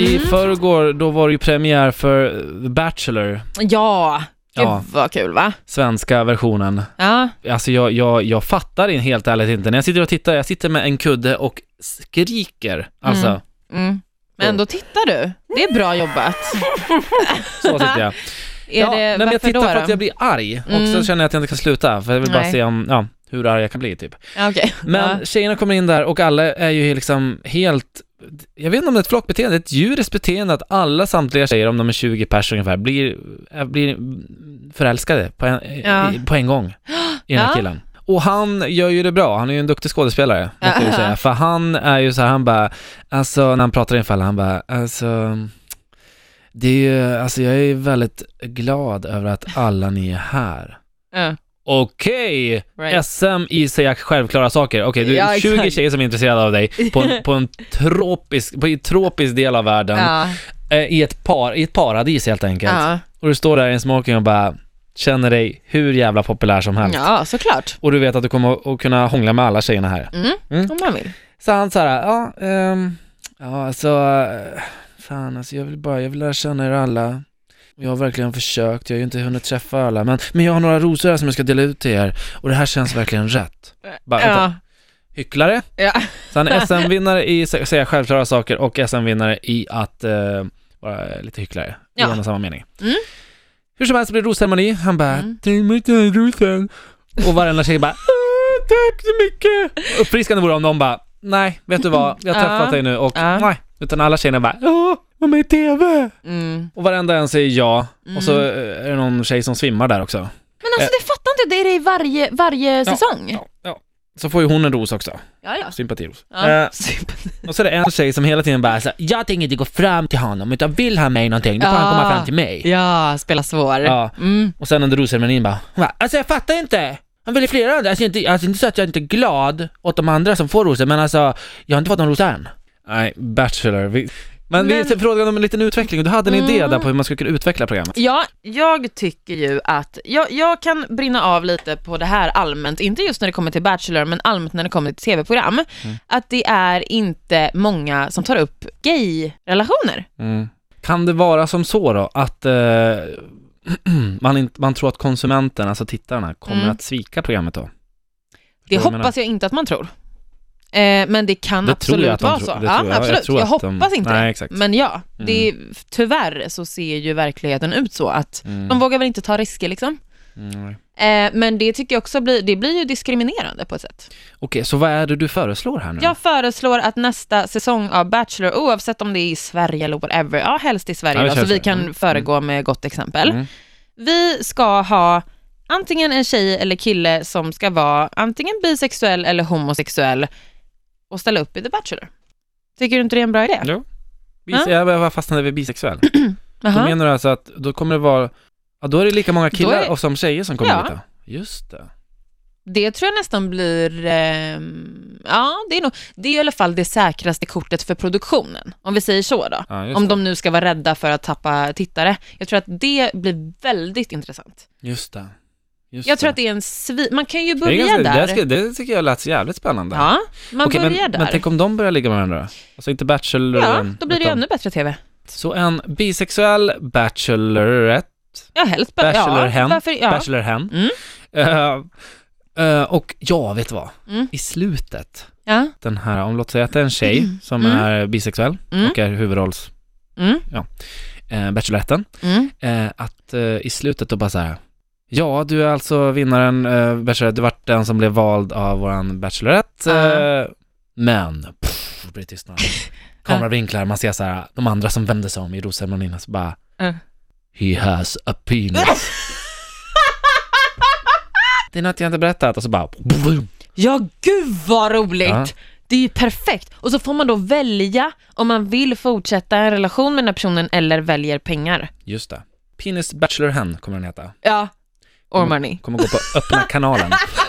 I Mm. förrgår, då var det ju premiär för The Bachelor, Ja, gud Ja. vad kul va? svenska versionen. Ja, Alltså jag, jag, jag fattar in helt ärligt inte. När jag sitter och tittar, jag sitter med en kudde och skriker. Alltså, Mm. mm. Men ändå tittar du. Det är bra jobbat. så sitter jag. Är ja, det, nej, men jag varför tittar då? för att jag blir arg och Mm. så känner jag att jag inte kan sluta, för jag vill bara Nej. se om, ja, hur arg jag kan bli typ. Ja, Okej. Men tjejerna kommer in där och alla är ju liksom helt, jag vet inte om det är ett flockbeteende, ett djuriskt beteende att alla samtliga tjejer, om de är 20 pers ungefär, blir, äh, blir förälskade på en, Ja. i, på en gång i den här Ja. killen. Och han gör ju det bra, han är ju en duktig skådespelare, måste jag säga. För han är ju så här, han bara, alltså när han pratar inför alla, han bara, alltså det är ju, alltså jag är väldigt glad över att alla ni är här. Okej, Right. SM i säga självklara saker. Okej, du Ja, är 20 exakt. tjejer som är intresserade av dig på en, på en tropisk, på en tropisk del av världen, Ja. eh, i, ett par, i ett paradis helt enkelt. Ja. Och du står där i en smoking och bara känner dig hur jävla populär som helst. ja, såklart. Och du vet att du kommer att- kunna hångla med alla tjejerna här. Mm. Mm. Om man vill. Så han så här, ja, ehm, ja alltså, eh, fan alltså jag vill bara, jag vill lära känna er alla. Jag har verkligen försökt, jag har ju inte hunnit träffa alla, men, men jag har några rosor här som jag ska dela ut till er och det här känns verkligen rätt. Bara, Ja. hycklare. Ja. Är SM-vinnare i att säga självklara saker och SM-vinnare i att eh, vara lite hycklare i Ja. en och samma mening. Mm. Hur som helst blir det rosceremoni, han bara Mm. "Ta emot den här rosen. Och varenda tjej bara "Åh, tack så mycket. Uppfriskande vore om de bara nej, vet du vad, jag har träffat dig nu och nej. Utan alla tjejerna bara åh, var med i TV. Mm. Och varenda en säger ja. Och så Mm. eh, är det någon tjej som svimmar där också. Men alltså det fattar inte, det är det i varje, varje säsong. Ja, ja. Så får ju hon en ros också. Ja, ja. Sympatiros. ja. Eh, Och så är det en tjej som hela tiden bara så här, jag tänker inte gå fram till honom, utan vill han mig någonting, då får han komma Ja. fram till mig. ja, spela svår. Ja. Mm. Och sen under rosceremonin bara, hon bara, alltså jag fattar inte. Han vill flera andra, alltså inte, alltså inte så att jag inte är glad åt de andra som får rosor, men alltså, jag har inte fått någon rosa än. Nej, Bachelor. Vi, men, Men- vi frågade om en liten utveckling och du hade en idé Mm. där på hur man skulle kunna utveckla programmet. Ja, jag tycker ju att, jag, jag kan brinna av lite på det här allmänt, inte just när det kommer till Bachelor, men allmänt när det kommer till tv-program, Mm. att det är inte många som tar upp gay-relationer. Mm. Kan det vara som så då, att eh, man, inte, man tror att konsumenten, alltså tittarna, kommer Mm. att svika programmet då? Det Förstår hoppas jag inte att man tror. Eh, men det kan Det absolut jag vara så. Ja, jag. Jag absolut. tror Jag, att de- hoppas inte Nej, exakt. Men ja, det, tyvärr så ser ju verkligheten ut så att Mm. de vågar väl inte ta risker liksom. Mm. Eh, men det tycker jag också blir, det blir ju diskriminerande på ett sätt. Okej, så vad är det du föreslår här nu? Jag föreslår att nästa säsong av Bachelor, oavsett om det är i Sverige eller whatever, ja helst i Sverige Ja, då, så vi kan Mm. föregå med gott exempel. Mm. Vi ska ha antingen en tjej eller kille som ska vara antingen bisexuell eller homosexuell och ställa upp i The Bachelor. Tycker du inte det är en bra idé? Jo. Bis- Jag bara fastnade vid bisexuell. Då menar du alltså att då kommer det vara, ja då är det lika många Då killar är- och som tjejer som kommer Ja. dit då? Just det. Det tror jag nästan blir, ehm, ja det är nog, det är i alla fall det säkraste kortet för produktionen, om vi säger så då. Ja, just Om det. de nu ska vara rädda för att tappa tittare. Jag tror att det blir väldigt intressant. Just det. Just Jag tror det. att det är en svi... Man kan ju det, börja ganska, där. det, ska, det tycker jag lät jävligt spännande. Ja, man Okej, börjar men, där. men tänk om de börjar ligga med varandra? Alltså inte Bachelor ja, då blir det utan- ännu bättre TV. Så en bisexuell Bachelorette, Ja, helst ba- Bachelorhen, ja, varför, ja. Bachelorhen. Mm. Eh, eh, och ja, vet du vad? Mm. I slutet, Ja. den här, om låt säga att det är en tjej som Mm. är bisexuell Mm. och är huvudrolls Mm. eh, Bacheloretten, Mm. att i slutet då bara så här. Ja, du är alltså vinnaren, eh, Bachelorette, du vart den som blev vald av våran Bachelorette, eh, men, pff, det blir tystnad. Kameravinklar, man ser så här, de andra som vänder sig om i rosceremonin, så bara Ja. He has a penis. det är något jag inte berättat och så bara Ja, gud vad roligt! Ja. Det är ju perfekt. Och så får man då välja om man vill fortsätta en relation med den här personen eller väljer pengar. Just det. Penis Bachelor Hen kommer den heta. Ja. Or money. Kommer gå på öppna kanalen.